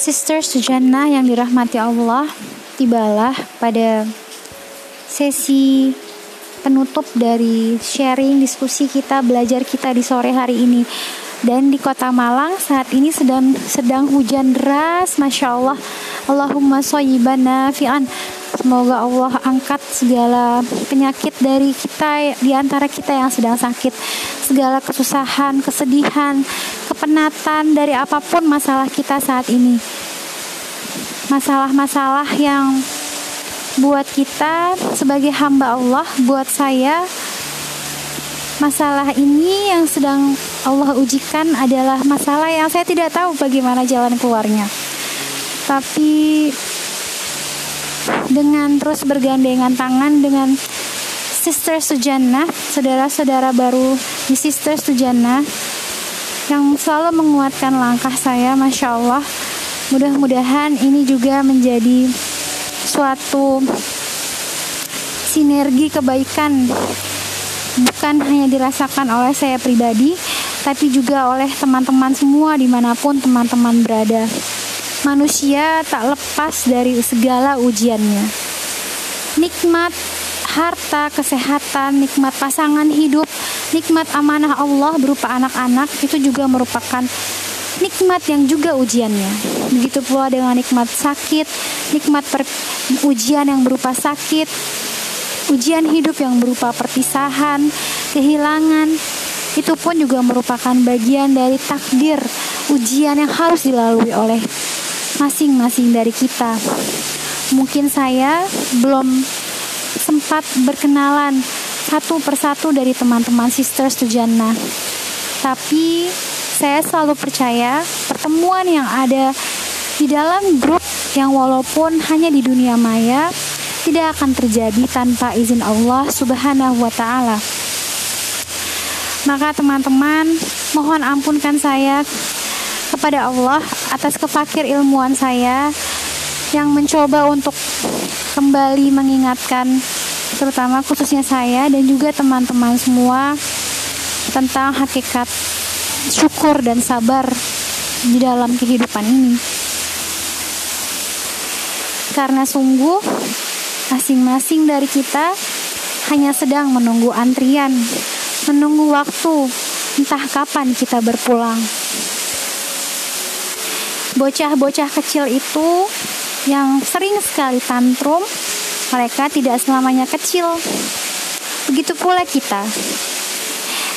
Sisters Sujana yang dirahmati Allah, tibalah pada sesi penutup dari sharing diskusi kita belajar kita di sore hari ini. Dan di kota Malang saat ini sedang sedang hujan deras Masya Allah. Allahumma soyiban nafi'an Semoga Allah angkat segala penyakit dari kita di antara kita yang sedang sakit, segala kesusahan, kesedihan, kepenatan dari apa pun masalah kita saat ini. Masalah-masalah yang buat kita sebagai hamba Allah, buat saya masalah ini yang sedang Allah ujikan adalah masalah yang saya tidak tahu bagaimana jalan keluarnya. Tapi dengan terus bergandengan tangan dengan Sister Sujana, saudara-saudara baru di Sister Sujana yang selalu menguatkan langkah saya, Masya Allah. Mudah-mudahan ini juga menjadi suatu sinergi kebaikan bukan hanya dirasakan oleh saya pribadi, tapi juga oleh teman-teman semua di mana pun teman-teman berada manusia tak lepas dari segala ujiannya. Nikmat harta, kesehatan, nikmat pasangan hidup, nikmat amanah Allah berupa anak-anak itu juga merupakan nikmat yang juga ujiannya. Begitu pula dengan nikmat sakit, nikmat per, ujian yang berupa sakit, ujian hidup yang berupa perpisahan, kehilangan, itu pun juga merupakan bagian dari takdir ujian yang harus dilalui oleh masing-masing dari kita. Mungkin saya belum sempat berkenalan satu persatu dari teman-teman Sisters Tujana. Tapi saya selalu percaya pertemuan yang ada di dalam grup yang walaupun hanya di dunia maya tidak akan terjadi tanpa izin Allah Subhanahu wa taala. Maka teman-teman, mohon ampunkan saya kepada Allah atas kefakir ilmuwan saya yang mencoba untuk kembali mengingatkan terutama khususnya saya dan juga teman-teman semua tentang hakikat syukur dan sabar di dalam kehidupan ini. Karena sungguh masing-masing dari kita hanya sedang menunggu antrian, menunggu waktu entah kapan kita berpulang bocah-bocah kecil itu yang sering sekali tantrum, mereka tidak selamanya kecil. Begitu pula kita.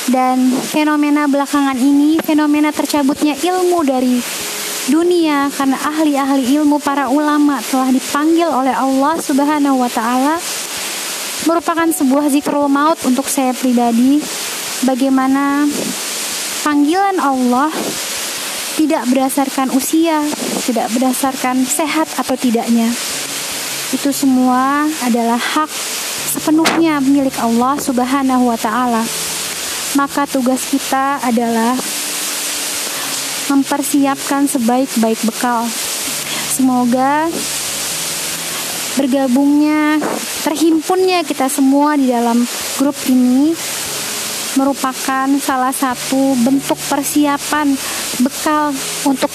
Dan fenomena belakangan ini, fenomena tercabutnya ilmu dari dunia karena ahli-ahli ilmu para ulama telah dipanggil oleh Allah Subhanahu wa taala merupakan sebuah zikrul maut untuk saya pribadi bagaimana panggilan Allah tidak berdasarkan usia, tidak berdasarkan sehat atau tidaknya. Itu semua adalah hak sepenuhnya milik Allah Subhanahu wa taala. Maka tugas kita adalah mempersiapkan sebaik-baik bekal. Semoga bergabungnya, terhimpunnya kita semua di dalam grup ini merupakan salah satu bentuk persiapan bekal untuk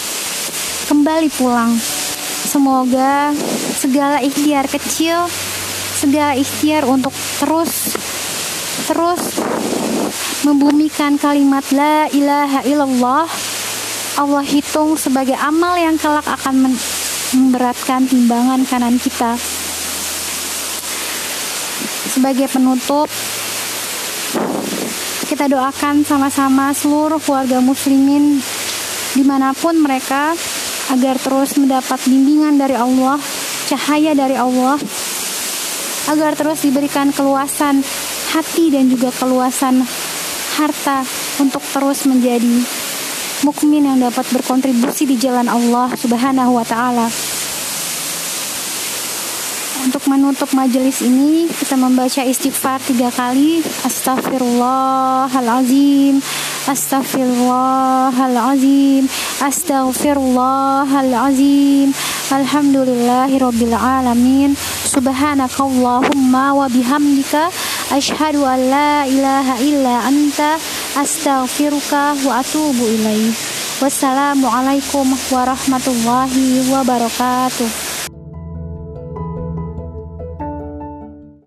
kembali pulang. Semoga segala ikhtiar kecil, segala ikhtiar untuk terus terus membumikan kalimat la ilaha illallah Allah hitung sebagai amal yang kelak akan memberatkan timbangan kanan kita. Sebagai penutup, kita doakan sama-sama seluruh keluarga muslimin di mana pun mereka agar terus mendapat bimbingan dari Allah, cahaya dari Allah, agar terus diberikan keluasan hati dan juga keluasan harta untuk terus menjadi mukmin yang dapat berkontribusi di jalan Allah Subhanahu wa taala. Untuk menutup majelis ini kita membaca istighfar tiga kali. Astaghfirullahalazim. Astaghfirullahalazim. Astaghfirullahalazim. Alhamdulillahirabbil alamin. Subhanakallahumma wa bihamdika asyhadu an la ilaha illa anta astaghfiruka wa atubu ilaik. Wassalamualaikum warahmatullahi wabarakatuh.